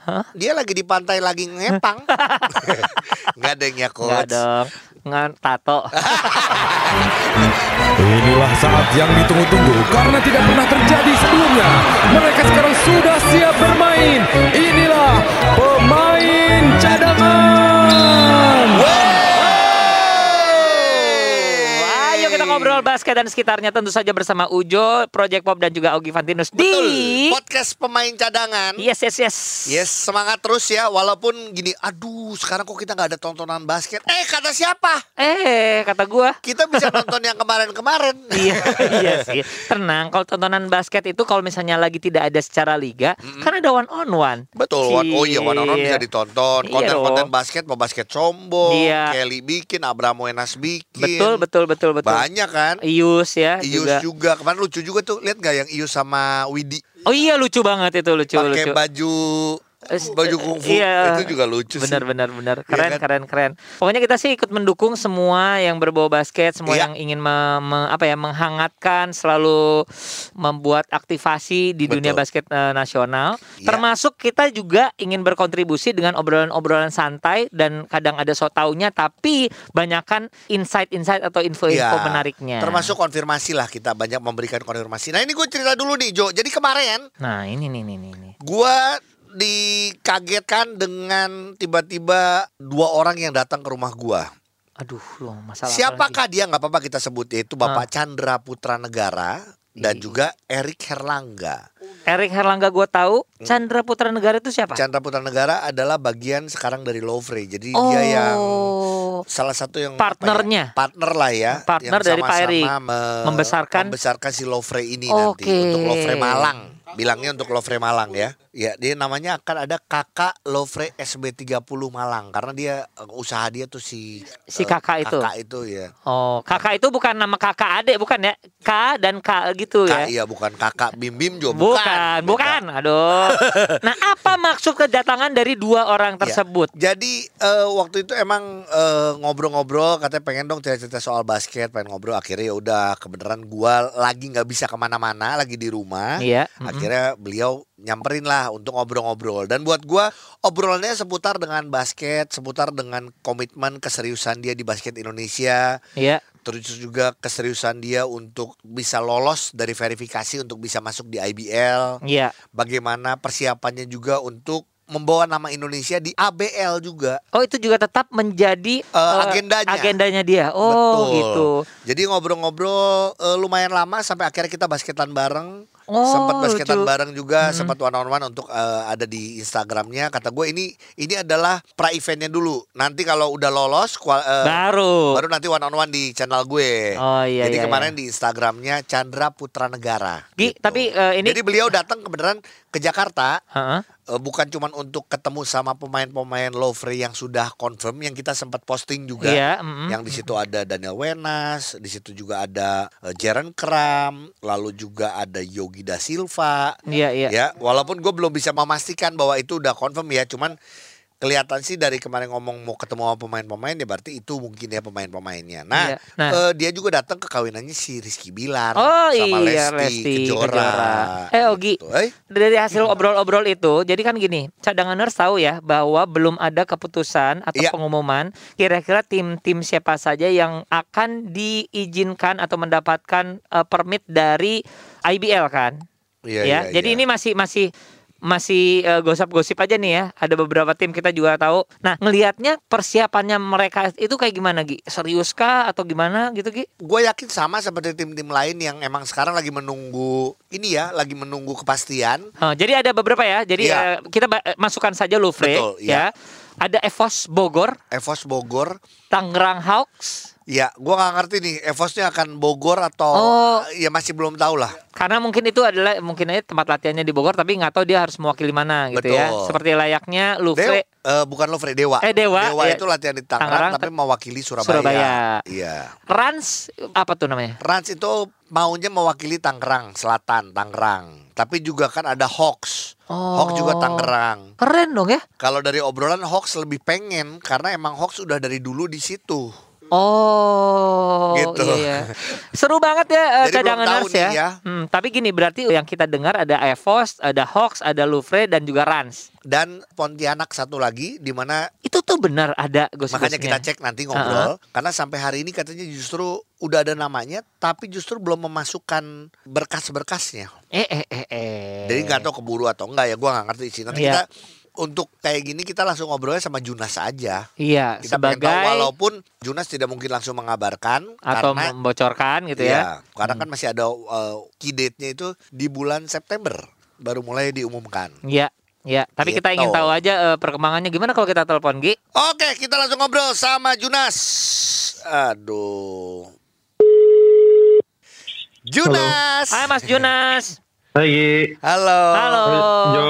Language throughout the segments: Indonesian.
Hah? Dia lagi di pantai lagi ngepang. Nggak ada ya Enggak coach. dong. Ngan tato. Inilah saat yang ditunggu-tunggu karena tidak pernah terjadi sebelumnya. Mereka sekarang sudah siap bermain. Inilah pemain cadangan. Ngobrol basket dan sekitarnya tentu saja bersama Ujo, Project Pop dan juga Ogi Fantinus Betul. di Podcast pemain cadangan. Yes yes yes. Yes, semangat terus ya. Walaupun gini, aduh, sekarang kok kita nggak ada tontonan basket. Eh, kata siapa? Eh kata gua Kita bisa nonton yang kemarin-kemarin. iya, iya sih. Tenang, kalau tontonan basket itu kalau misalnya lagi tidak ada secara liga, kan ada one on one. Betul, one, oh iya, one on one bisa ditonton. Iya Konten-konten basket, mau basket sombong, Iya. Kelly bikin, Abramo Enas bikin. Betul, betul, betul, betul. Banyak kan? Ius ya Ius juga. juga. Kemarin lucu juga tuh. Lihat gak yang Ius sama Widi Oh iya lucu banget itu lucu pakai baju baju kungfu iya. itu juga lucu benar sih. benar benar Iya keren kan? keren keren pokoknya kita sih ikut mendukung semua yang berbau basket semua Iya. yang ingin me- me- apa ya menghangatkan selalu membuat aktivasi di dunia Betul. basket eh, nasional Iya. termasuk kita juga ingin berkontribusi dengan obrolan-obrolan santai dan kadang ada so taunya tapi banyakkan insight-insight atau info-info Iya. menariknya Termasuk konfirmasi lah kita banyak memberikan konfirmasi. Nah ini gue cerita dulu nih Jo. Jadi kemarin nah ini nih nih nih, nih. gue dikagetkan dengan tiba-tiba dua orang yang datang ke rumah gue. aduh loh masalah apa Siapakah dia nggak apa-apa kita sebut yaitu Bapak Ah. Chandra Putra Negara dan juga Erik Herlangga. Erik Herlangga gue tahu Chandra Putra Negara itu siapa Chandra Putra Negara adalah bagian sekarang dari Lovre. Jadi dia yang Oh. salah satu yang ya, Partnernya. partner lah ya Partner yang dari Pak Erik. me- Membesarkan. membesarkan si Lovre ini nanti Oke. untuk Lovre Malang bilangnya untuk Lovre Malang ya ya dia namanya akan ada kakak Lovre SB30 Malang karena dia usaha dia tuh si Si kakak itu? kakak itu ya Oh, kakak itu bukan nama kakak adik bukan ya? K dan K gitu Kak, ya? iya bukan kakak Bim Bim Jo Bukan, bukan. Aduh. Nah, apa maksud kedatangan dari dua orang Ya. tersebut? Jadi eh, waktu itu emang eh, ngobrol-ngobrol katanya pengen dong cerita-cerita soal basket, pengen ngobrol akhirnya ya udah kebenaran gua lagi nggak bisa ke mana-mana, lagi di rumah. Iya. Akhirnya beliau nyamperin lah untuk ngobrol-ngobrol dan buat gua obrolannya seputar dengan basket, seputar dengan komitmen keseriusan dia di basket Indonesia, Iya. Terus juga keseriusan dia untuk bisa lolos dari verifikasi untuk bisa masuk di IBL Iya. bagaimana persiapannya juga untuk membawa nama Indonesia di ABL juga. Oh, itu juga tetap menjadi eh, agendanya. agendanya dia. Oh, Betul. gitu. Jadi ngobrol-ngobrol eh, lumayan lama sampai akhirnya kita basketan bareng. Oh, sempat basketan lucu. bareng juga, Mhm. sempat one on one untuk eh, ada di Instagramnya. Kata gue ini ini adalah pra eventnya dulu. Nanti kalau udah lolos, kual- eh, Baru. baru nanti one on one di channel gue. Oh, iya, Jadi iya, kemarin di Instagramnya Chandra Putra Negara. Gi, gitu. tapi eh, ini Jadi beliau datang kebenaran ke Jakarta Heeh. Eh, bukan cuman untuk ketemu sama pemain-pemain Lovre yang sudah confirm yang kita sempat posting juga. Iya, mm-mm. Yang di situ ada Daniel Wenas, di situ juga ada eh, Jaren Kram, lalu juga ada Yogi Da Silva. Iya, iya. Ya, walaupun gue belum bisa memastikan bahwa itu udah confirm ya, cuman kelihatan sih dari kemarin ngomong mau ketemu sama pemain-pemain ya berarti itu mungkin ya pemain-pemainnya. Nah, Iya. Nah. eh, dia juga datang ke kawinannya si Rizky Bilar Oh sama iya Lesti, Lesti Kejora. Kejora. Eh Ogi, Gitu. Eh, dari hasil obrol-obrol itu, jadi kan gini, cadanganers tahu ya bahwa belum ada keputusan atau Iya. pengumuman kira-kira tim-tim siapa saja yang akan diizinkan atau mendapatkan eh, permit dari IBL kan? iya, ya, iya, jadi iya. ini masih masih masih eh, gosip-gosip aja nih ya. Ada beberapa tim kita juga tahu. Nah, ngelihatnya persiapannya mereka itu kayak gimana Gi? Serius kah atau gimana gitu Gi? gue yakin sama seperti tim-tim lain yang emang sekarang lagi menunggu ini ya, lagi menunggu kepastian. Oh, jadi ada beberapa ya. Jadi Iya. eh, kita eh, masukkan saja Louvre Betul, ya. iya. Ada Evos Bogor, Evos Bogor, Tangerang Hawks. Ya gue nggak ngerti nih Evosnya akan Bogor atau Oh. ya masih belum tahu lah. Karena mungkin itu adalah mungkin aja tempat latihannya di Bogor tapi nggak tahu dia harus mewakili mana gitu ya. Seperti layaknya Dewa, Louvre eh, bukan Lovre Dewa. Eh, Dewa, ya. itu latihan di Tangerang, Tangerang, tapi mewakili Surabaya. Surabaya. Iya. Rans apa tuh namanya? Rans itu maunya mewakili Tangerang Selatan, Tangerang. Tapi juga kan ada Hawks. Hawks juga Oh. Tangerang. Keren dong ya. Kalau dari obrolan Hawks lebih pengen karena emang Hawks udah dari dulu di situ. Oh, Gitu. iya, iya. Seru banget ya Jadi belum cadangan ya. ya. Hmm, tapi gini berarti yang kita dengar ada Evos, ada Hawks, ada Louvre dan juga Rans. Dan Pontianak satu lagi di mana Itu tuh benar ada gosip makanya kita cek nanti ngobrol karena sampai hari ini katanya justru udah ada namanya tapi justru belum memasukkan berkas-berkasnya. Eh eh eh eh. Jadi nggak tahu keburu atau enggak ya gua nggak ngerti sih. Nanti Iya. kita untuk kayak gini kita langsung ngobrolnya sama Junas aja. Iya, Kita sebagai tahu walaupun Junas tidak mungkin langsung mengabarkan atau karena membocorkan gitu Iya, ya. Hmm. karena kan masih ada uh, key date-nya itu di bulan September baru mulai diumumkan. Iya. Ya, tapi kita ingin Gitu. tahu aja eh, perkembangannya gimana kalau kita telepon Gi? Oke, kita langsung ngobrol sama Junas. Aduh. Junas. Hai Mas Junas. Lagi. Halo. Halo. Jo.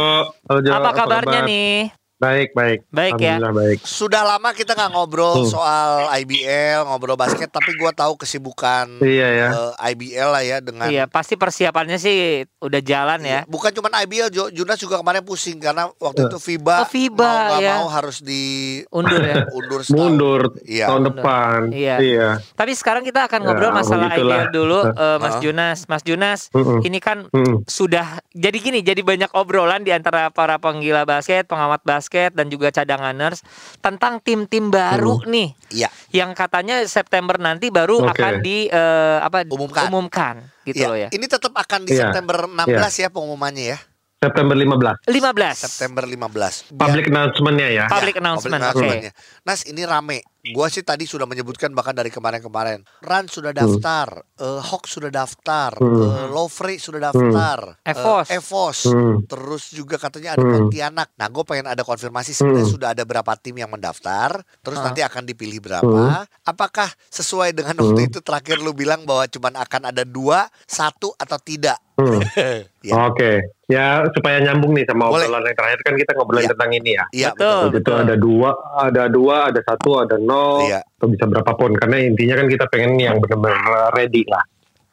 Halo Jo. Apa kabarnya kabar? nih? Baik, baik. Baik ya. Alhamdulillah baik. Sudah lama kita nggak ngobrol Hmm. soal IBL, ngobrol basket, tapi gua tahu kesibukan Iya ya. eh, IBL lah ya dengan Iya, pasti persiapannya sih udah jalan ya. Bukan cuma IBL, Jo. Junas juga kemarin pusing karena waktu itu FIBA, Oh, FIBA, mau nggak ya. mau harus di Undur ya. undur setahun. Mundur Iya. tahun Mundur. depan. Iya. Iya. Tapi sekarang kita akan Ya, ngobrol masalah begitulah. IBL dulu eh, Mas Ah. Junas. Mas Junas, Mm-mm. ini kan Mm-mm. sudah jadi gini, jadi banyak obrolan di antara para penggila basket, pengamat basket dan juga cadanganers tentang tim-tim baru nih Iya. yang katanya September nanti baru Oke. akan di eh, apa Umumkan. umumkan gitu Iya. loh ya. Ini tetap akan di Iya. September 16 ya pengumumannya ya. September 15. 15 September 15. Biar- Public announcement-nya ya. Public Ya, announcement, public oke. announcement-nya. Nas ini rame. Gua sih tadi sudah menyebutkan bahkan dari kemarin-kemarin. Ran sudah Hmm. daftar, eh, Hawk sudah daftar, Hmm. eh, Lovre sudah daftar, eh, Evos. Evos. Hmm. Terus juga katanya ada Hmm. Pontianak. Nah, gue pengen ada konfirmasi sebenarnya Hmm. sudah ada berapa tim yang mendaftar. Terus Ah. nanti akan dipilih berapa. Apakah sesuai dengan waktu Hmm. itu terakhir lu bilang bahwa cuman akan ada dua, satu atau tidak? Hmm. Ya. Oke. Ya supaya nyambung nih sama Boleh. obrolan yang terakhir kan kita ngobrolin Iya. tentang ini ya. Iya Betul. betul. Itu ada dua, ada dua, ada satu, ada nol, Iya. atau bisa berapapun. Karena intinya kan kita pengen yang benar-benar ready lah.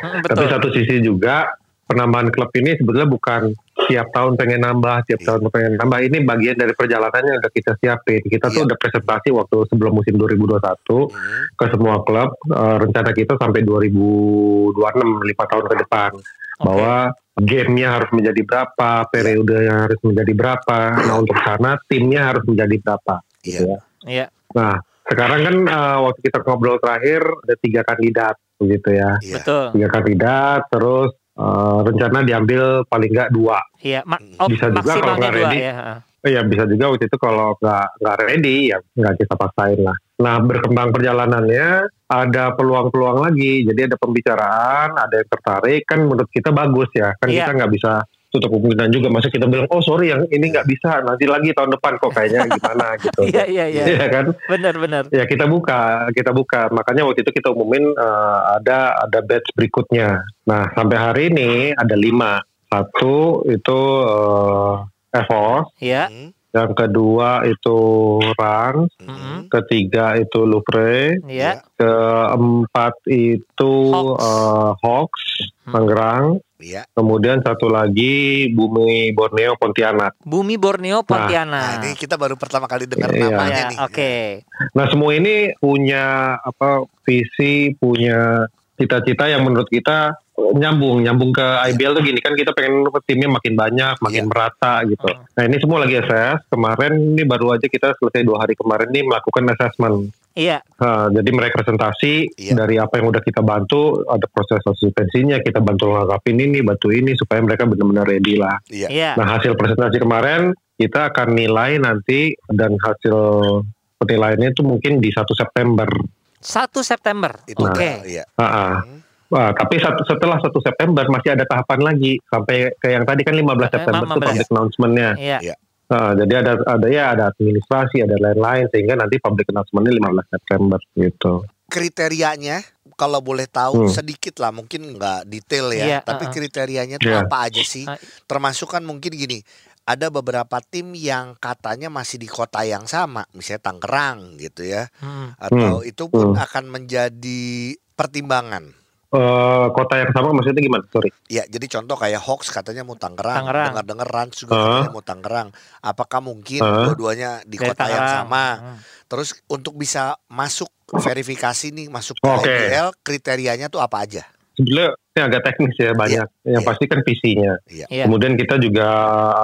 Mm, Tapi betul. satu sisi juga penambahan klub ini sebetulnya bukan tiap tahun pengen nambah, tiap Iya. tahun pengen nambah. Ini bagian dari perjalanannya yang udah kita siapin. Kita tuh Iya. udah presentasi waktu sebelum musim 2021 Hmm. ke semua klub. Eh, rencana kita sampai 2026, lima tahun ke depan. Bahwa gamenya harus menjadi berapa, periodenya harus menjadi berapa. Nah untuk sana timnya harus menjadi berapa. gitu Iya. ya. Iya. Nah sekarang kan eh, waktu kita ngobrol terakhir ada tiga kandidat begitu ya Iya. Betul. tiga kandidat terus eh, rencana diambil paling nggak dua Iya, ma- Hmm. oh, Bisa juga kalau maksimalnya nggak dua ready. ya. Oh ya bisa juga waktu itu kalau nggak nggak ready ya nggak kita paksain lah nah berkembang perjalanannya ada peluang-peluang lagi. Jadi ada pembicaraan ada yang tertarik. Kan menurut kita bagus ya. Kan Iya. kita nggak bisa tutup kemungkinan juga. Masa kita bilang oh sorry yang ini nggak bisa. Nanti lagi tahun depan kok kayaknya gimana gitu. Iya, iya, iya. Iya kan? Benar, benar. ya kita buka kita buka. Makanya waktu itu kita umumin eh, ada ada batch berikutnya. Nah sampai hari ini ada lima. Satu itu eh, Evos Iya. Hmm. Yang kedua itu Rans Hmm. ketiga itu Louvre Iya. keempat itu Hmm. Tangerang Iya. kemudian satu lagi Bumi Borneo Pontianak Bumi Borneo Nah, Pontianak. ini kita baru pertama kali dengar Iya. namanya Ya, nih. oke. Nah semua ini punya apa visi, punya cita-cita yang menurut kita nyambung, nyambung ke IBL tuh gini kan kita pengen timnya makin banyak, makin Iya. merata gitu. Nah ini semua lagi assess. Kemarin ini baru aja kita selesai dua hari kemarin ini melakukan assessment. Iya. Nah, jadi mereka presentasi Iya. dari apa yang udah kita bantu, ada proses asistensinya, kita bantu lengkapin ini, bantu ini supaya mereka benar-benar ready lah. Iya. Iya. Nah hasil presentasi kemarin kita akan nilai nanti dan hasil penilaiannya itu mungkin di 1 September. 1 September. Itu Oke. udah, iya. Ah, ah. Hmm. Wah, tapi satu, setelah 1 September masih ada tahapan lagi sampai ke yang tadi kan 15 Eh, September itu 15. public announcement-nya. Iya. Ah, jadi ada ada ya ada administrasi, ada lain-lain sehingga nanti public announcement-nya 15 September gitu. Kriterianya kalau boleh tahu Hmm. sedikit lah mungkin nggak detail ya, Iya, tapi uh-uh. kriterianya itu Iya. apa aja sih? Ah. Termasuk kan mungkin gini, ada beberapa tim yang katanya masih di kota yang sama, misalnya Tangerang gitu ya, Hmm. atau itu pun Hmm. akan menjadi pertimbangan. Eh, kota yang sama maksudnya gimana? Sorry. Ya, jadi contoh kayak Hawks katanya mau Tangerang, Tangerang. dengar-dengar Rans juga Hah? katanya mau Tangerang. Apakah mungkin Hah? dua-duanya di Dari kota yang Tangerang. sama? Hmm. Terus untuk bisa masuk verifikasi nih, masuk ke Oke. IBL, kriterianya tuh apa aja? Sebenarnya ini agak teknis ya banyak. yang iya. pasti kan visinya. Iya. Iya. Kemudian kita juga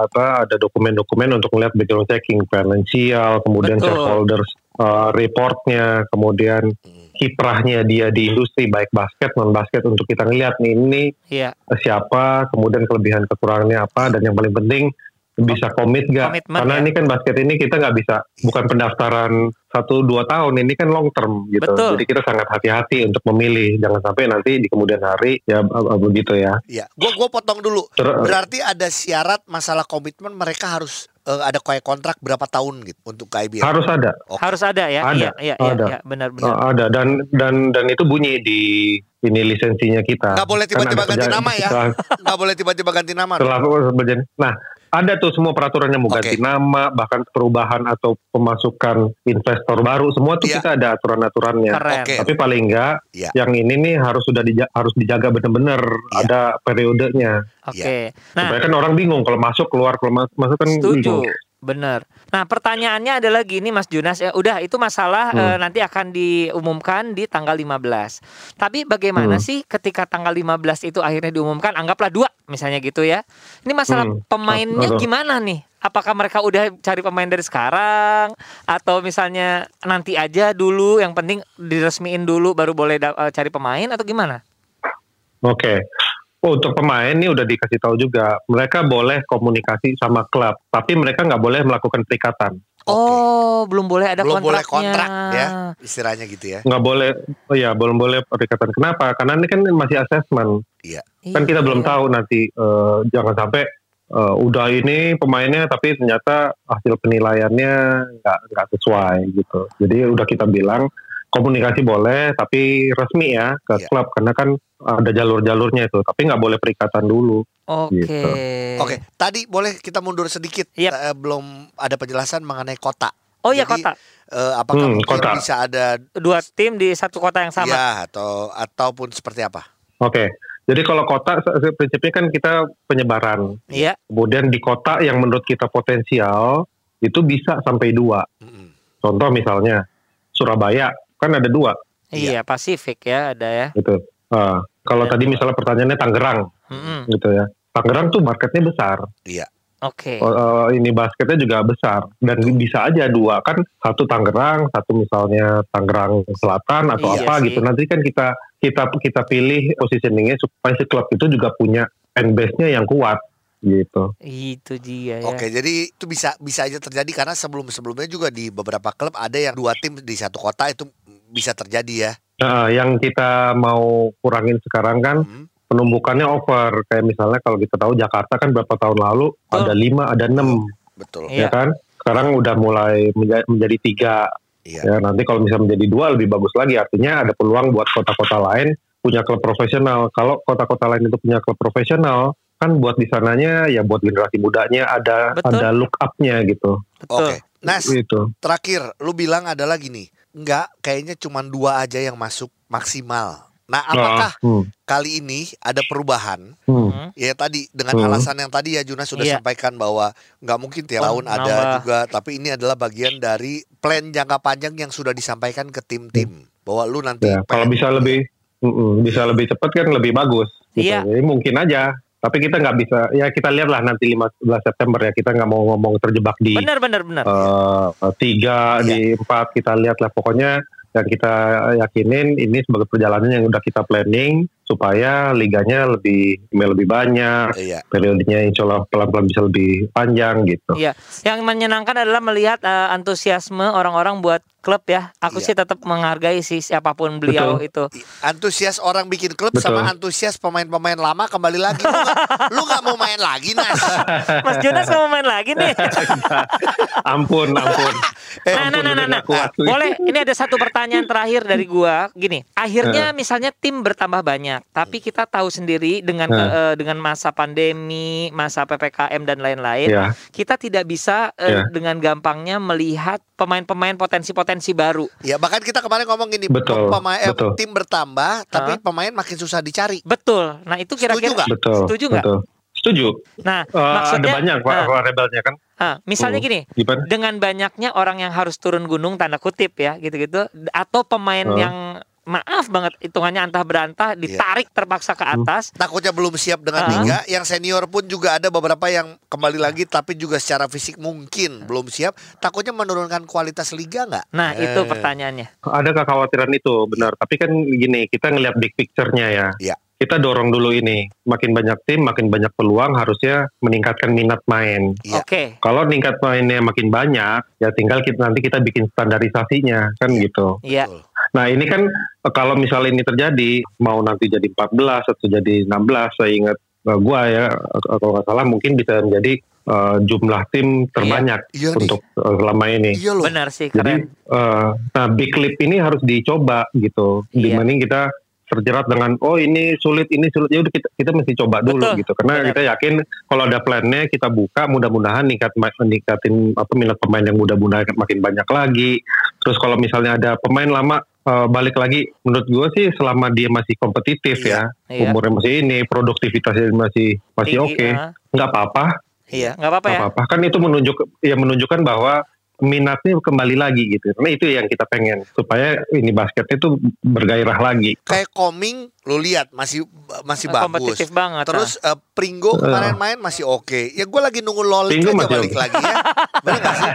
apa ada dokumen-dokumen untuk melihat background checking finansial, kemudian Betul. shareholders uh, reportnya, kemudian Hmm. Kiprahnya dia di industri baik basket non basket untuk kita ngelihat nih ini Iya. siapa, kemudian kelebihan kekurangannya apa, dan yang paling penting bisa komit gak? Komitmen, Karena ya. ini kan basket ini kita nggak bisa, bukan pendaftaran satu dua tahun, ini kan long term gitu. Betul. Jadi kita sangat hati-hati untuk memilih, jangan sampai nanti di kemudian hari ya begitu ya. Iya, gua gua potong dulu. Ter- Berarti ada syarat masalah komitmen mereka harus eh, ada kayak kontrak berapa tahun gitu untuk ke IBL. harus ada, Oke. Harus ada ya. Ada, Iya, iya, iya, ada. iya, benar benar. ada dan dan dan itu bunyi di ini lisensinya kita. Nggak boleh Kan tiba-tiba ganti nama ya. Nggak boleh tiba-tiba ganti nama. setelah Nah, ada tuh semua peraturannya mau ganti Oke. nama, bahkan perubahan atau pemasukan investor baru, semua tuh Iya. kita ada aturan-aturannya. Keren. Oke. Tapi paling enggak Iya. yang ini nih harus sudah dija- harus dijaga benar-benar Iya. ada periodenya. Oke. Nah, Supaya kan orang bingung kalau masuk keluar kalau mas- masuk kan Setuju, bingung. benar. Nah, pertanyaannya adalah gini Mas Junas ya, udah itu masalah Hmm. eh, nanti akan diumumkan di tanggal 15. Tapi bagaimana Hmm. sih ketika tanggal 15 itu akhirnya diumumkan anggaplah dua misalnya gitu ya. Ini masalah Hmm. pemainnya Aduh. gimana nih? Apakah mereka udah cari pemain dari sekarang atau misalnya nanti aja dulu yang penting diresmiin dulu baru boleh eh, cari pemain atau gimana? Oke. Oh, untuk pemain ini udah dikasih tahu juga, mereka boleh komunikasi sama klub, tapi mereka nggak boleh melakukan perikatan. Oh, belum boleh ada Belum boleh kontraknya. kontrak ya, istilahnya gitu ya. Nggak boleh, oh ya belum boleh perikatan. Kenapa? Karena ini kan masih assessment. Kan kita belum Iya. tahu nanti eh, jangan sampai eh, udah ini pemainnya tapi ternyata hasil penilaiannya nggak nggak sesuai gitu. Jadi udah kita bilang komunikasi boleh tapi resmi ya ke Iya. klub karena kan ada jalur-jalurnya itu. Tapi nggak boleh perikatan dulu. Oke. Gitu. Oke, tadi boleh kita mundur sedikit. Yap. Eh, belum ada penjelasan mengenai kota. Oh iya Jadi, kota. Eh, apakah Hmm, kota. bisa ada Dua tim di satu kota yang sama. ya atau ataupun seperti apa? Oke. Jadi kalau kota prinsipnya kan kita penyebaran. Iya. Kemudian di kota yang menurut kita potensial itu bisa sampai dua. Mm-mm. Contoh misalnya Surabaya kan ada dua Iya, Pasifik ya ada ya. gitu. Ah, kalau Ya. tadi misalnya pertanyaannya Tangerang Mm-mm. gitu ya. Tangerang tuh marketnya besar. Iya. Oke. Oh, eh, ini basketnya juga besar dan bisa aja dua kan satu Tangerang, satu misalnya Tangerang Selatan atau Iya apa sih. gitu. Nanti kan kita kita kita pilih positioningnya supaya si klub itu juga punya fan base-nya yang kuat gitu. Itu dia ya. Oke, jadi itu bisa bisa aja terjadi karena sebelum-sebelumnya juga di beberapa klub ada yang dua tim di satu kota itu bisa terjadi ya. Nah, yang kita mau kurangin sekarang kan Hmm. penumbukannya over kayak misalnya kalau kita tahu Jakarta kan berapa tahun lalu Betul. ada lima ada enam Betul. Iya. ya kan sekarang udah mulai menja- menjadi tiga Iya. ya nanti kalau misalnya menjadi dua lebih bagus lagi artinya ada peluang buat kota-kota lain punya klub profesional kalau kota-kota lain itu punya klub profesional kan buat di sananya ya buat generasi mudanya ada Betul. ada look up-nya gitu. Oke. Nas, gitu terakhir lu bilang adalah gini, enggak kayaknya cuma dua aja yang masuk maksimal. Nah, apakah Nah, hmm, kali ini ada perubahan? hmm. Hmm. Ya tadi dengan Hmm. alasan yang tadi ya Juna sudah Iya. sampaikan bahwa nggak mungkin tiap Oh, tahun ada juga, tapi ini adalah bagian dari plan jangka panjang yang sudah disampaikan ke tim-tim bahwa lu nanti ya kalau bisa lebih mm-mm, bisa lebih cepat kan lebih bagus gitu. Iya. Jadi mungkin aja tapi kita nggak bisa ya kita lihatlah nanti 15 September ya kita nggak mau ngomong terjebak di Benar benar benar. eh, tiga Iya. di empat kita lihat lah pokoknya yang kita yakinin ini sebagai perjalanan yang udah kita planning supaya liganya lebih lebih banyak Iya. periodenya insya Allah pelan-pelan bisa lebih panjang gitu. Iya. Yang menyenangkan adalah melihat eh, antusiasme orang-orang buat klub ya. Aku Iya. sih tetap menghargai sih siapa pun beliau itu. Antusias orang bikin klub Betul. sama antusias pemain-pemain lama kembali lagi. Lu nggak- nggak mau main lagi, Nas? Mas Jonas mau main lagi nih. ampun, ampun. Eh, Nah, nah, nah, nah, nah. Aku akui. Boleh, ini ada satu pertanyaan terakhir dari gua. Gini, akhirnya misalnya tim bertambah banyak, tapi kita tahu sendiri dengan ke- eh, dengan masa pandemi, masa PPKM dan lain-lain, Ya. kita tidak bisa eh, Ya. dengan gampangnya melihat pemain-pemain potensi-potensi baru. Ya bahkan kita kemarin ngomong gini, Betul, pemain eh, betul. tim bertambah, tapi pemain makin susah dicari. Betul. Nah, itu kira-kira. Setuju nggak? Betul. Setuju. Nah, ada maksudnya banyak Pak ah, variabelnya kan. ah, misalnya gini, Gimana? dengan banyaknya orang yang harus turun gunung tanda kutip ya gitu-gitu atau pemain Hmm. yang maaf banget hitungannya antah berantah ditarik terpaksa ke Hmm. atas Takutnya belum siap dengan Ah. liga. Yang senior pun juga ada beberapa yang kembali lagi, tapi juga secara fisik mungkin belum siap. Takutnya menurunkan kualitas liga nggak? nah itu Eh. pertanyaannya Ada kekhawatiran itu benar. Tapi kan gini, kita ngelihat big picture-nya ya. Iya. Kita dorong dulu ini. Makin banyak tim, makin banyak peluang. Harusnya meningkatkan minat main. Iya. oke Kalau tingkat mainnya makin banyak, ya tinggal kita, nanti kita bikin standarisasinya kan gitu. Iya Betul. Nah ini kan eh, kalau misalnya ini terjadi, mau nanti jadi 14 atau jadi 16, saya ingat eh, gua ya eh, kalau nggak salah mungkin bisa menjadi eh, jumlah tim terbanyak Iya nih. untuk eh, selama ini. Iya loh. benar sih Jadi keren eh, nah big clip ini harus dicoba gitu. Iya. Dibanding kita terjerat dengan oh ini sulit ini sulit ya udah kita kita mesti coba dulu Betul. gitu karena Benar. kita yakin kalau ada plannya kita buka mudah-mudahan ningkat meningkatin apa minat pemain yang mudah-mudahan makin banyak lagi terus kalau misalnya ada pemain lama eh, balik lagi menurut gue sih selama dia masih kompetitif Iya. ya Iya. umurnya masih ini produktivitasnya masih masih oke ah. nggak apa-apa iya nggak apa-apa ya apa-apa kan itu menunjuk ya menunjukkan bahwa minatnya kembali lagi gitu karena itu yang kita pengen supaya ini basketnya itu bergairah lagi Kayak Koming, lu lihat masih masih bagus. kompetitif banget Terus eh, Pringgo kemarin main masih oke. Ya gue lagi nunggu Lolik Pringgo aja masih balik oke. lagi ya. Bener gak sih?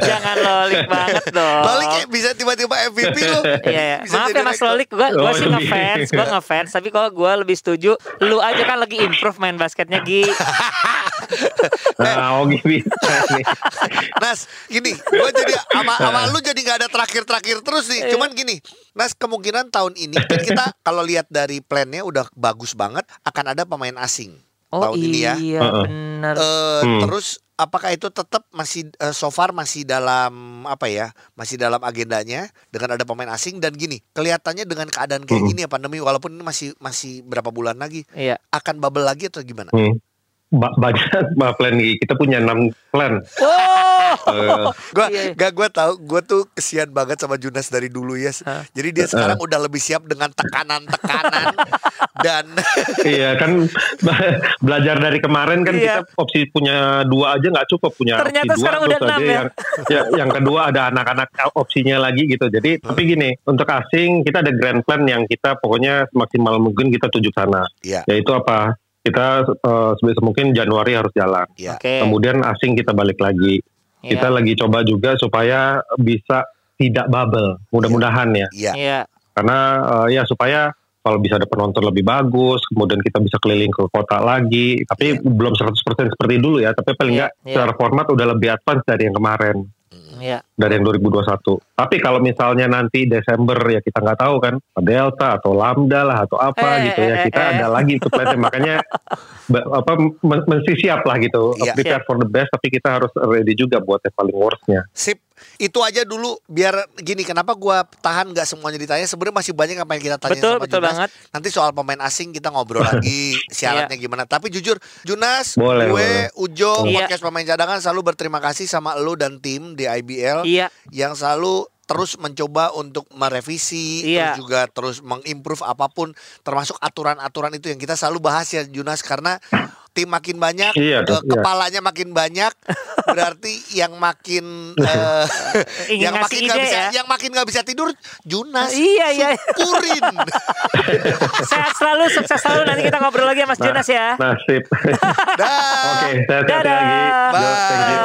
jangan lolik banget dong Lolik kayak bisa tiba-tiba MVP lu. Iya, iya. Bisa maaf ya Mas. Lolik, gua gua Oh, sih lebih. ngefans, gua ngefans, tapi kalau gua lebih setuju, lu aja kan lagi improve main basketnya Gi. nah Ogi bisa nih Nas, gini, gue jadi sama sama lu jadi nggak ada terakhir-terakhir terus nih. Iya. Cuman gini, Nas kemungkinan tahun ini kan kita kalau lihat dari plannya udah bagus banget akan ada pemain asing Oh tahun ini ya. iya, benar. Eh, Hmm. Terus apakah itu tetap masih eh, so far masih dalam apa ya? Masih dalam agendanya dengan ada pemain asing dan gini, kelihatannya dengan keadaan kayak Hmm. gini ya pandemi walaupun ini masih masih berapa bulan lagi Iya. akan bubble lagi atau gimana? hmm. Ba- banyak ba- plan kita punya enam plan Oh. Eh, Gua Iya. gak gue tahu gue tuh kesian banget sama Junas dari dulu ya. Hah? Jadi dia sekarang udah lebih siap dengan tekanan-tekanan dan iya kan belajar dari kemarin kan Iya. kita opsi punya dua aja nggak cukup punya Ternyata opsi dua sekarang terus udah enam aja ya. yang ya, yang kedua ada anak-anak opsinya lagi gitu jadi tapi gini untuk asing kita ada grand plan yang kita pokoknya maksimal mungkin kita tuju sana Iya. yaitu apa kita eh, sebisa mungkin Januari harus jalan. Ya. Oke. kemudian asing kita balik lagi. Iya. kita lagi coba juga supaya bisa tidak bubble. Mudah-mudahan ya. Iya Iya. karena eh, ya supaya kalau bisa ada penonton lebih bagus, kemudian kita bisa keliling ke kota lagi, tapi belum 100% seperti dulu ya, tapi paling Iya, nggak iya. secara format udah lebih advance dari yang kemarin, Iya. dari yang 2021. Tapi kalau misalnya nanti Desember ya kita nggak tahu kan, Delta atau Lambda lah atau apa Eh, gitu ya, eh, kita eh, eh. ada lagi itu plannya, makanya apa mesti siap lah gitu, Iya. prepare for the best, tapi kita harus ready juga buat yang paling worstnya. sip itu aja dulu biar gini kenapa gua tahan nggak semuanya ditanya sebenarnya masih banyak apa yang kita tanya Betul, sama betul Junas. banget. nanti soal pemain asing kita ngobrol lagi syaratnya gimana tapi jujur Junas Boleh, gue boleh. Ujo Iya. podcast pemain cadangan selalu berterima kasih sama lu dan tim di IBL Iya. yang selalu terus mencoba untuk merevisi Iya. terus juga terus mengimprove apa pun termasuk aturan-aturan itu yang kita selalu bahas ya Junas karena tim makin banyak Iya, ke- iya. kepalanya makin banyak berarti yang makin Ingin yang makin nggak bisa ya. yang makin nggak bisa tidur Junas Iya, iya. syukurin Sehat selalu, sukses selalu. Nanti kita ngobrol lagi ya Mas Jonas ya. Nasib. dah Oke, sehat-sehat Dadah. lagi. Bye. You.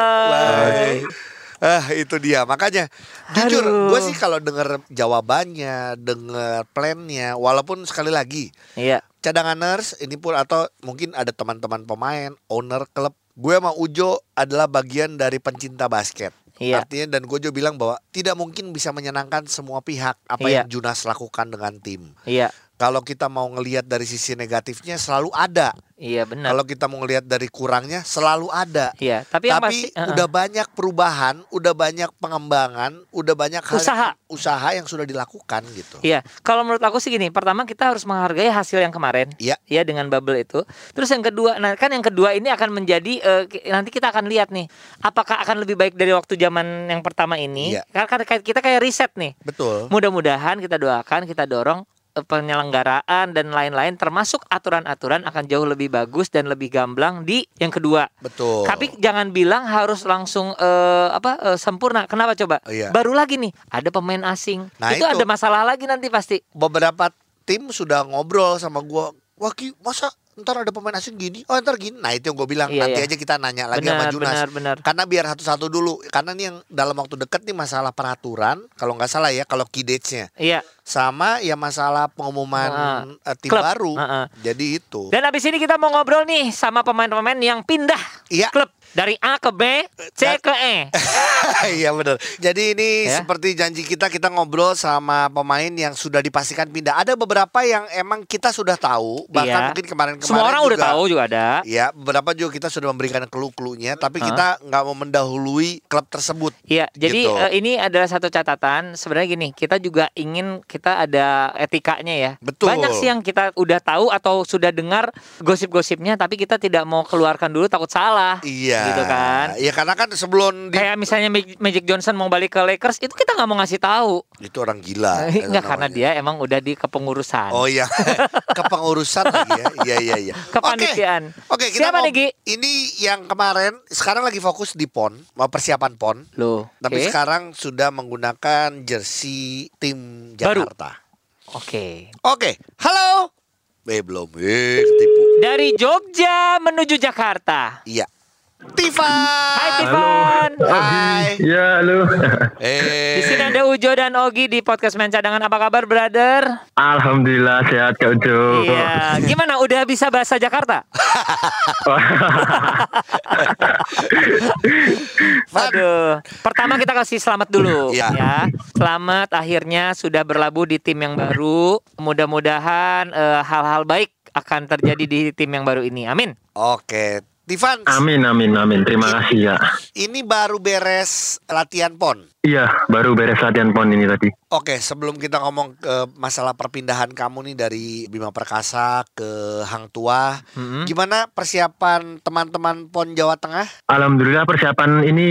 Bye. Ah itu dia makanya jujur gue sih kalau denger jawabannya denger plannya walaupun sekali lagi Iya. cadanganers ini pun atau mungkin ada teman-teman pemain owner klub gue sama Ujo adalah bagian dari pencinta basket Iya. artinya dan gue juga bilang bahwa tidak mungkin bisa menyenangkan semua pihak apa Iya. yang Junas lakukan dengan tim Iya. kalau kita mau ngelihat dari sisi negatifnya selalu ada Iya benar. Kalau kita mau ngelihat dari kurangnya selalu ada. Iya, tapi, yang Tapi pasti uh-uh. udah banyak perubahan, udah banyak pengembangan, udah banyak hal Usaha. usaha yang sudah dilakukan gitu. Iya, kalau menurut aku sih gini, pertama kita harus menghargai hasil yang kemarin. Iya. Ya dengan bubble itu. Terus yang kedua, nah kan yang kedua ini akan menjadi ki- nanti kita akan lihat nih, apakah akan lebih baik dari waktu zaman yang pertama ini? Iya. Karena kita kayak riset nih. Betul. Mudah-mudahan kita doakan, kita dorong penyelenggaraan dan lain-lain termasuk aturan-aturan akan jauh lebih bagus dan lebih gamblang di yang kedua. Betul. Tapi jangan bilang harus langsung eh, apa eh, sempurna. Kenapa coba? Oh, iya. Baru lagi nih ada pemain asing. Nah, itu, itu. ada masalah lagi nanti pasti. beberapa tim sudah ngobrol sama gua, wah masa ntar ada pemain asing gini? Oh ntar gini. Nah itu yang gue bilang Iya, nanti iya. aja kita nanya lagi benar, sama Junas. benar, benar. Karena biar satu-satu dulu. Karena nih yang dalam waktu dekat nih masalah peraturan, kalau nggak salah ya, kalau key dates-nya Iya. sama ya masalah pengumuman eh, tim klub. baru. Ah, ah. Jadi itu. Dan habis ini kita mau ngobrol nih sama pemain-pemain yang pindah Iya. klub dari A ke B, C ke E. Iya benar. Jadi ini Ya. seperti janji kita kita ngobrol sama pemain yang sudah dipastikan pindah. Ada beberapa yang emang kita sudah tahu, bahkan Iya. mungkin kemarin-kemarin Semua orang udah juga- tahu juga ada. Iya, beberapa juga kita sudah memberikan clue-cluenya, tapi Hah? kita nggak mau mendahului klub tersebut. Iya, jadi Gitu. eh, ini adalah satu catatan. Sebenarnya gini, kita juga ingin kita ada etikanya ya. Betul. Banyak sih yang kita udah tahu atau sudah dengar gosip-gosipnya, tapi kita tidak mau keluarkan dulu takut salah. Iya. Gitu kan. Iya karena kan sebelum di Kayak misalnya Mag- Magic Johnson mau balik ke Lakers, itu kita nggak mau ngasih tahu. itu orang gila. itu Enggak karena namanya. dia emang udah di kepengurusan. Oh iya, kepengurusan lagi ya. Iya iya iya. Kepanitiaan. Oke, kita Siapa mau-? Ini yang kemarin sekarang lagi fokus di PON, mau persiapan PON. Loh, Tapi oke. sekarang sudah menggunakan jersey tim Baru. Jakarta. Oke. Oke, halo. Eh belum, eh ketipu. Dari Jogja menuju Jakarta. Iya. Tivan. Hai Tivan. Hai. Ya, halo. Eh. Di sini ada Ujo dan Ogi di podcast Main Cadangan. Apa kabar, brother? Alhamdulillah sehat Kak Ujo. Iya. Gimana? Udah bisa bahasa Jakarta? Aduh. Pertama kita kasih selamat dulu Iya. ya. Selamat akhirnya sudah berlabuh di tim yang baru. Mudah-mudahan eh, hal-hal baik akan terjadi di tim yang baru ini. Amin. Oke, Tivan. amin, amin, amin. Terima kasih ya. Ini baru beres latihan PON. Iya, baru beres latihan pon ini tadi. Oke, sebelum kita ngomong ke masalah perpindahan kamu nih dari Bima Perkasa ke Hang Tua, Mm-mm. gimana persiapan teman-teman PON Jawa Tengah? Alhamdulillah persiapan ini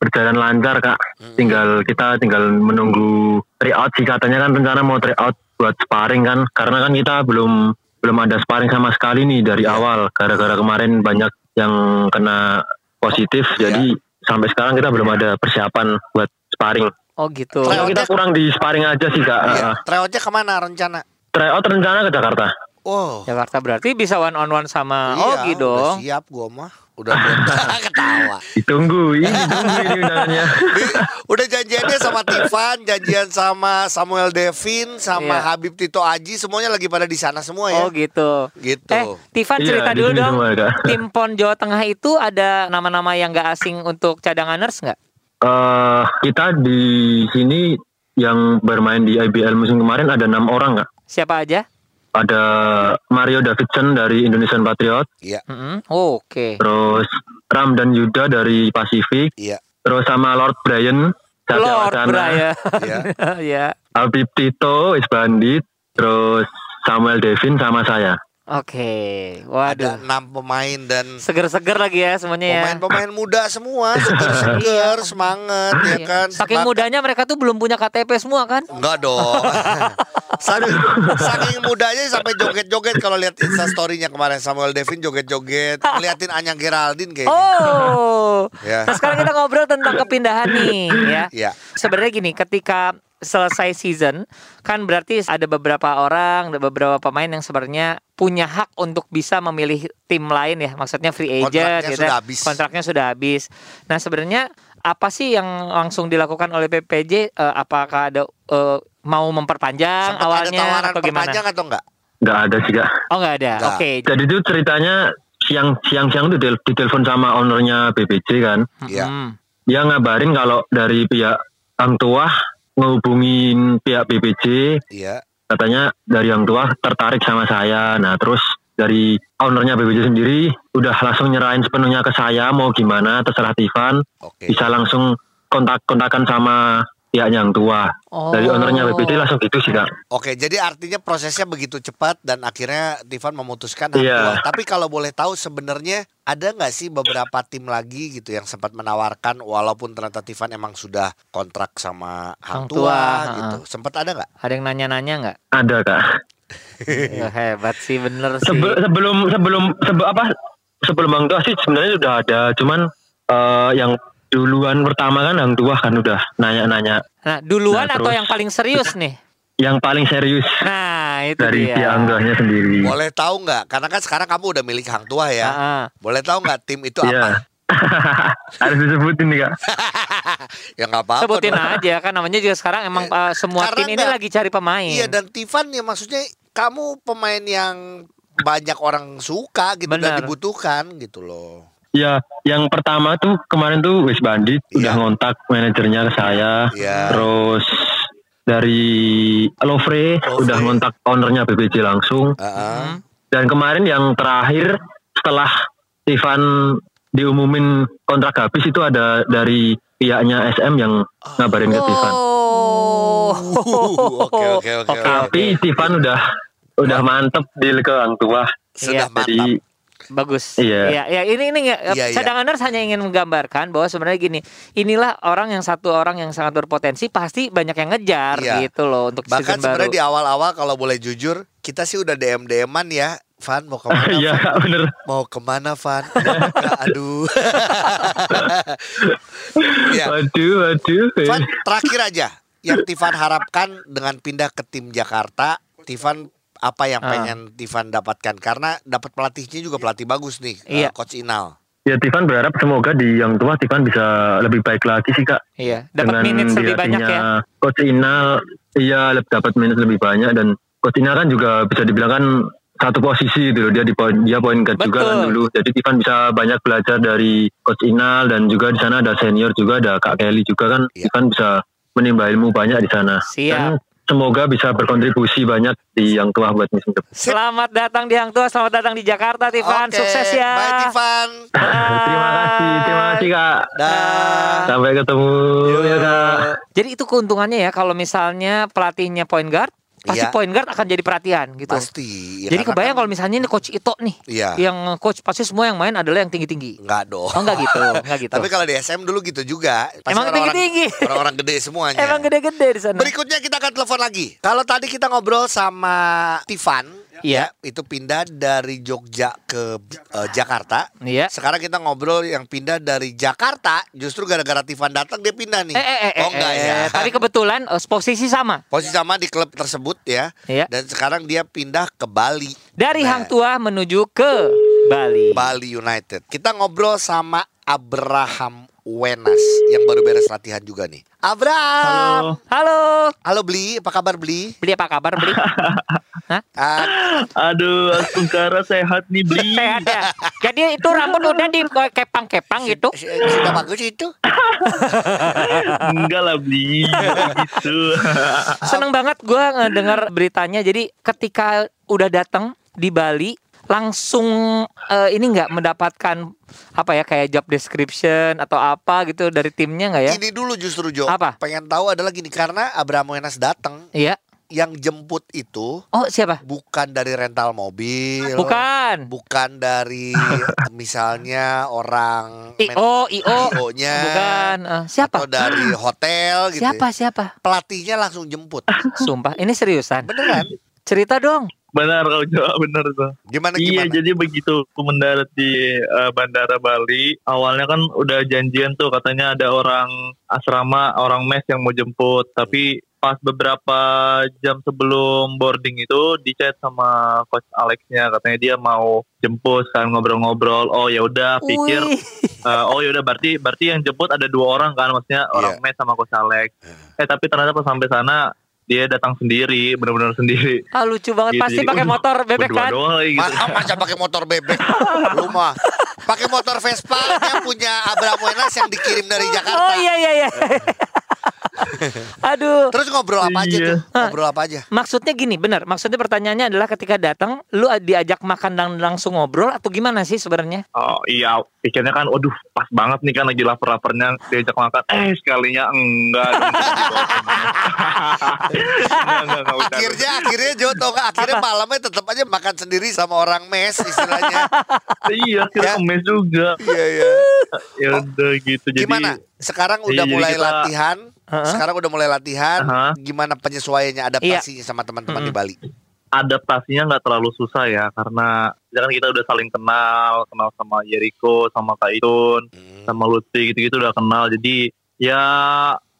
berjalan lancar kak. Tinggal kita tinggal menunggu tryout sih katanya kan rencana mau tryout buat sparring kan. Karena kan kita belum belum ada sparring sama sekali nih dari awal. Gara-gara kemarin banyak yang kena positif. Jadi sampai sekarang kita belum ada persiapan buat sparring. Oh gitu. Tryout. Ya, kita kurang di sparring aja sih kak. Iya, Uh, tryoutnya ke mana rencana? Tryout rencana ke Jakarta. Oh, Jakarta berarti bisa one on one sama iya, Ogi udah dong. siap gua mah. Udah udah ketawa. Ditunggu, ini ditunggu ini undangannya. Di- udah janjiannya sama Tivan, janjian sama Samuel Devin, sama Iya. Habib Tito Aji, semuanya lagi pada di sana semua ya. Oh gitu. Gitu. Eh, Tivan Iya, cerita di dulu dong. Tim PON Jawa Tengah itu ada nama-nama yang gak asing untuk cadanganers nggak? eh kita di sini yang bermain di IBL musim kemarin ada enam orang nggak? Siapa aja? Ada Mario Davidson dari Indonesian Patriot, Iya, Mm-mm. Oh, Oke. terus Ramdan Yuda dari Pasifik, iya. terus sama Lord Brian, Lord Brian. Iya. ya. Habib Tito, Is Bandit, terus Samuel Devin sama saya. Oke. Ada Waduh. enam pemain dan Seger-seger lagi ya semuanya ya. pemain-pemain muda semua, seger-seger, semangat ya Iya. kan. Saking Semangat. mudanya mereka tuh belum punya KTP semua kan? Enggak dong. saking, saking mudanya sampai joget-joget kalau lihat Insta story-nya kemarin Samuel Devin joget-joget, ngeliatin Anyang Geraldine kayaknya. Oh. Ya. Nah sekarang kita ngobrol tentang kepindahan nih ya. Iya. Sebenarnya gini, ketika selesai season kan berarti ada beberapa orang, ada beberapa pemain yang sebenarnya punya hak untuk bisa memilih tim lain ya. Maksudnya free agent Kontraknya gitu. sudah ya. habis. Kontraknya sudah habis. Nah, sebenarnya apa sih yang langsung dilakukan oleh PPJ? Eh, apakah ada eh, mau memperpanjang Sempat ada awalnya tawaran atau gimana? atau enggak? Nggak ada sih kak. Oh, nggak ada. Oke. Jadi itu ceritanya siang siang siang di- ditelepon sama ownernya BPJ kan. Iya. Hmm. dia ngabarin kalau dari pihak Hang Tua ngehubungin pihak BPJ Iya. katanya dari Hang Tua tertarik sama saya. Nah terus dari ownernya BBJ sendiri udah langsung nyerahin sepenuhnya ke saya mau gimana terserah Tivan. Bisa langsung kontak-kontakan sama pihak yang tua Oh. dari ownernya BBJ langsung gitu sih kak Oke, jadi artinya prosesnya begitu cepat dan akhirnya Tivan memutuskan hang Iya. tua. Tapi kalau boleh tahu sebenarnya ada nggak sih beberapa tim lagi gitu yang sempat menawarkan walaupun ternyata Tivan emang sudah kontrak sama hang Hang tua, tua, gitu. Sempat ada nggak? Ada yang nanya-nanya nggak? ada kak Ya, hebat sih bener sih. Sebe- sebelum sebelum sebe- apa sebelum Hang Tua sih sebenarnya sudah ada cuman eh, yang duluan pertama kan Hang Tua kan udah nanya-nanya Nah, duluan Nah, atau terus. yang paling serius nih? yang paling serius Nah, itu dari dia. Tuanya sendiri. Boleh tahu nggak? Karena kan sekarang kamu udah milik hang tua ya. Ah, ah. Boleh tahu nggak tim itu apa? Iya. Harus disebutin nih kak. ya nggak apa-apa. Sebutin dong. aja kan namanya juga sekarang emang uh, semua Karena tim ini lagi cari pemain. Iya dan Tivan ya maksudnya kamu pemain yang banyak orang suka gitu dan Benar. dibutuhkan gitu loh. Ya, yang pertama tuh kemarin tuh Wis Bandit udah Iya. ngontak manajernya ke saya. Iya. Terus dari Lovre Lovre. udah ngontak ownernya BBJ langsung. Heeh. Hmm. Dan kemarin yang terakhir setelah Ivan diumumin kontrak habis itu ada dari pihaknya SM yang ngabarin ke Tivan. Oh. Oke oke oke. oke. Tapi Tivan udah udah mantep di ke Hang Tua. Sudah Iya. mantap. Jadi Bagus. Iya. ya ini ini nggak- Iya, iya. cadanganers hanya ingin menggambarkan bahwa sebenarnya gini, inilah orang yang satu orang yang sangat berpotensi pasti banyak yang ngejar Iya. gitu loh untuk Bahkan season baru. sebenarnya di awal-awal kalau boleh jujur kita sih udah DM DM-an ya. Van mau ke mana? Iya bener. Mau ke mana Van? Aduh. ya. Waduh, waduh. Van terakhir aja yang Tivan harapkan dengan pindah ke tim Jakarta, Tivan apa yang Ah. pengen Tivan dapatkan karena dapat pelatihnya juga pelatih bagus nih, eh, Iya. Coach Inal. Ya Tivan berharap semoga di yang tua Tivan bisa lebih baik lagi sih kak. Iya, dapat minutes lebih banyak ya. Coach Inal, iya dapat minutes lebih banyak dan Coach Inal kan juga bisa dibilang kan satu posisi gitu loh dia di poin dia poin guard juga kan dulu. Jadi Tivan bisa banyak belajar dari Coach Inal dan juga di sana ada senior juga ada Kak Kelly juga kan. Iya. Tivan bisa menimba ilmu banyak di sana. Siap. Dan semoga bisa berkontribusi banyak di yang tua buat musim depan. Selamat datang di Hang Tua, selamat datang di Jakarta, Tivan. Oke, Sukses ya. Bye Tivan. terima kasih, terima kasih kak. Dah. Sampai ketemu ya kak. Jadi itu keuntungannya ya kalau misalnya pelatihnya point guard, pasti Iya. point guard akan jadi perhatian gitu. Pasti. ya, Jadi kebayang kan- kalau misalnya ini coach Ito nih, Iya. yang coach pasti semua yang main adalah yang tinggi-tinggi. Enggak dong. Oh enggak gitu, enggak gitu. Tapi kalau di SM dulu gitu juga. Pasti Emang tinggi-tinggi. Orang-orang gede semuanya. Emang gede-gede di sana. Berikutnya kita akan telepon lagi. Kalau tadi kita ngobrol sama Tivan, Iya. ya, itu pindah dari Jogja ke eh, Jakarta. Iya. Sekarang kita ngobrol yang pindah dari Jakarta, justru gara-gara Tivan datang dia pindah nih. Eh, eh, eh, oh enggak eh, ya. Tapi kebetulan eh, posisi sama. Posisi sama di klub tersebut ya. Iya. Dan sekarang dia pindah ke Bali. Dari Nah, Hang Tua menuju ke Bali. Bali United. Kita ngobrol sama Abraham Wenas yang baru beres latihan juga nih. Abraham. Halo. Halo Bli, apa kabar Bli? Beli apa kabar, Beli? Hah? Ah, Aduh, Asungkara sehat nih beli. Sehat ya. Jadi itu rambut udah di kepang-kepang gitu. sudah bagus itu. Enggak lah beli. gitu. Seneng banget gua ngedengar beritanya. Jadi ketika udah datang di Bali langsung eh, ini nggak mendapatkan apa ya kayak job description atau apa gitu dari timnya nggak ya? Ini dulu justru Jo. Apa? Pengen tahu adalah gini karena Abraham Wenas datang Iya. yang jemput itu Oh siapa? bukan dari rental mobil. Bukan. Bukan dari misalnya orang IO, IO. IO-nya. Bukan. Eh, siapa? Atau dari hotel gitu. Siapa siapa? Pelatihnya langsung jemput. Sumpah, ini seriusan. Beneran? Cerita dong. Benar kau jawab benar tuh. Gimana Iya, gimana? jadi begitu aku mendarat di eh, bandara Bali, awalnya kan udah janjian tuh katanya ada orang asrama, orang mes yang mau jemput, tapi pas beberapa jam sebelum boarding itu di chat sama coach Alexnya katanya dia mau jemput kan ngobrol-ngobrol oh ya udah pikir eh, oh ya udah berarti berarti yang jemput ada dua orang kan maksudnya orang Iya. mes sama coach Alex eh tapi ternyata pas sampai sana dia datang sendiri benar-benar sendiri Ah, lucu banget Gitu, pasti pakai waduh, motor bebek kan? doang lagi gitu. Ah, masa pakai motor bebek? Lu mah pakai motor Vespa yang punya Abraham Wenas yang dikirim dari Jakarta. Oh iya iya iya. Aduh. Terus ngobrol apa aja Iya. tuh? Ngobrol apa aja? Maksudnya gini, benar. Maksudnya pertanyaannya adalah ketika datang, lu diajak makan dan langsung ngobrol atau gimana sih sebenarnya? Oh iya, pikirnya kan, waduh pas banget nih kan lagi lapar-laparnya diajak makan. Eh sekalinya enggak. dong. enggak, enggak, enggak, udah. Akhirnya akhirnya Jo tau gak? Akhirnya malamnya tetap aja makan sendiri sama orang mes istilahnya. Iya, kita Ya. kemes juga. Iya iya. Ya udah gitu. Jadi Gimana? Sekarang Iya, udah jadi mulai kita- latihan. Heeh. Sekarang udah mulai latihan. Aha. Gimana penyesuaiannya adaptasinya sama teman-teman di Mm-mm. Bali? adaptasinya nggak terlalu susah ya karena misalkan kita udah saling kenal, kenal sama Jericho, sama Kak Itun, Hmm. sama Lutfi gitu-gitu udah kenal. Jadi ya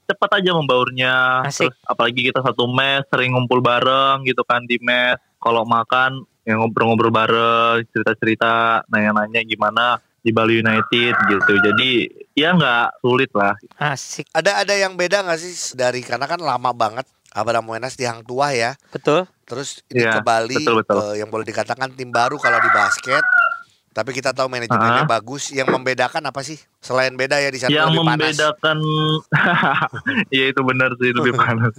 cepat aja membaurnya. Asik. Terus apalagi kita satu mes, sering ngumpul bareng gitu kan di mes. Kalau makan ya ngobrol-ngobrol bareng, cerita-cerita, nanya-nanya gimana di Bali United gitu. Jadi ya nggak sulit lah. Asik, Ada ada yang beda nggak sih dari karena kan lama banget Abraham Wenas di Hang Tuah ya. betul. Terus ini Iya, ke Bali betul, betul. eh, yang boleh dikatakan tim baru kalau di basket. Tapi kita tahu manajemennya bagus. Yang membedakan apa sih? Selain beda ya di sana yang lebih panas. membedakan ya itu benar sih lebih panas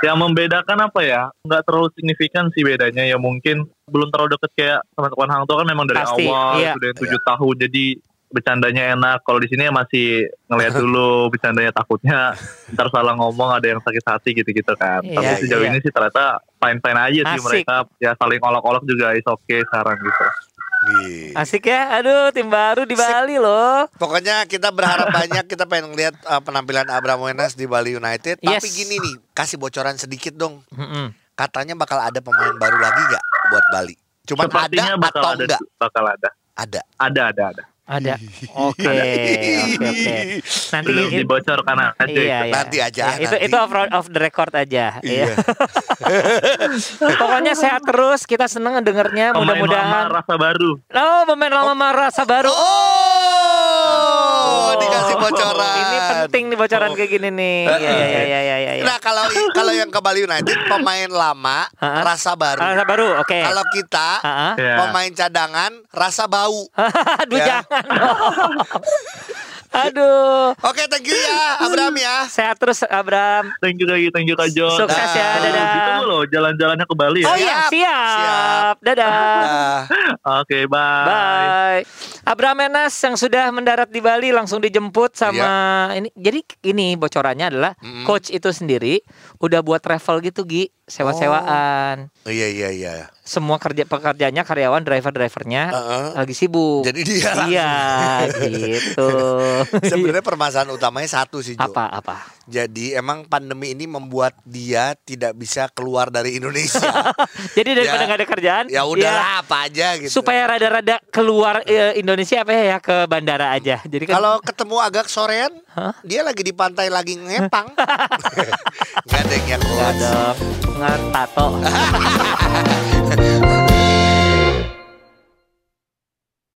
yang membedakan apa ya nggak terlalu signifikan sih bedanya ya mungkin belum terlalu deket kayak teman-teman Hang Tuah kan memang dari Pasti, awal iya. sudah tujuh tahun jadi bercandanya enak kalau di sini ya masih ngeliat dulu bercandanya takutnya ntar salah ngomong ada yang sakit hati gitu-gitu kan Iya, tapi sejauh iya. ini sih ternyata fine-fine aja sih Asik. mereka ya saling olok-olok juga is okay sekarang gitu Iya. Asik ya. Aduh, tim baru di Sip. Bali loh. Pokoknya kita berharap banyak kita pengen lihat uh, penampilan Abraham Wenas di Bali United. Tapi Yes. gini nih, kasih bocoran sedikit dong. Mm-mm. Katanya bakal ada pemain baru lagi nggak buat Bali? Cuman sepertinya ada bakal atau ada enggak? bakal ada Ada. ada ada ada Ada. Oke, oke, oke. Nanti belum ini- dibocorkan aja Iya, iya. Nanti aja, Ya, Itu nanti. itu off, off the record aja. Iya. Iya. Pokoknya sehat terus. Kita seneng dengernya. Pemain lama Mudah-mudahan. rasa baru. Oh, pemain lama merasa baru. Oh, bocoran. Ini penting nih bocoran kayak gini nih. Iya, iya, iya, iya, iya. iya. Nah, kalau kalau yang ke Bali United pemain lama rasa baru. Rasa baru, oke. Kalau kita Ah, ah. Ya. pemain cadangan rasa bau. Aduh, Ya. jangan. Aduh. Oke, thank you ya Abraham ya. Sehat terus, Abram. Thank you lagi, thank you Kak John. Sukses ya, Dah. dadah. Ditunggu loh jalan-jalannya ke Bali ya. Oh iya, Siap, siap. siap. Dadah. Nah, Oke, bye. Bye. Abraham Enas yang sudah mendarat di Bali langsung dijemput sama ini. Jadi ini bocorannya adalah Mm-mm. coach itu sendiri udah buat travel gitu Gi, sewa-sewaan. iya iya iya. Semua kerja pekerjaannya karyawan driver-drivernya Heeh. lagi sibuk. Jadi dia Iya, gitu. Sebenarnya permasalahan utamanya satu sih Jo. apa apa? Jadi emang pandemi ini membuat dia tidak bisa keluar dari Indonesia. Jadi daripada Ya. nggak ada kerjaan, ya udahlah apa aja gitu. supaya rada-rada keluar eh, Indonesia apa ya ke bandara aja. Jadi kan Kalau ketemu agak sorean, Hah? dia lagi di pantai lagi ngepang. Nggak ada yang nggak mga tato.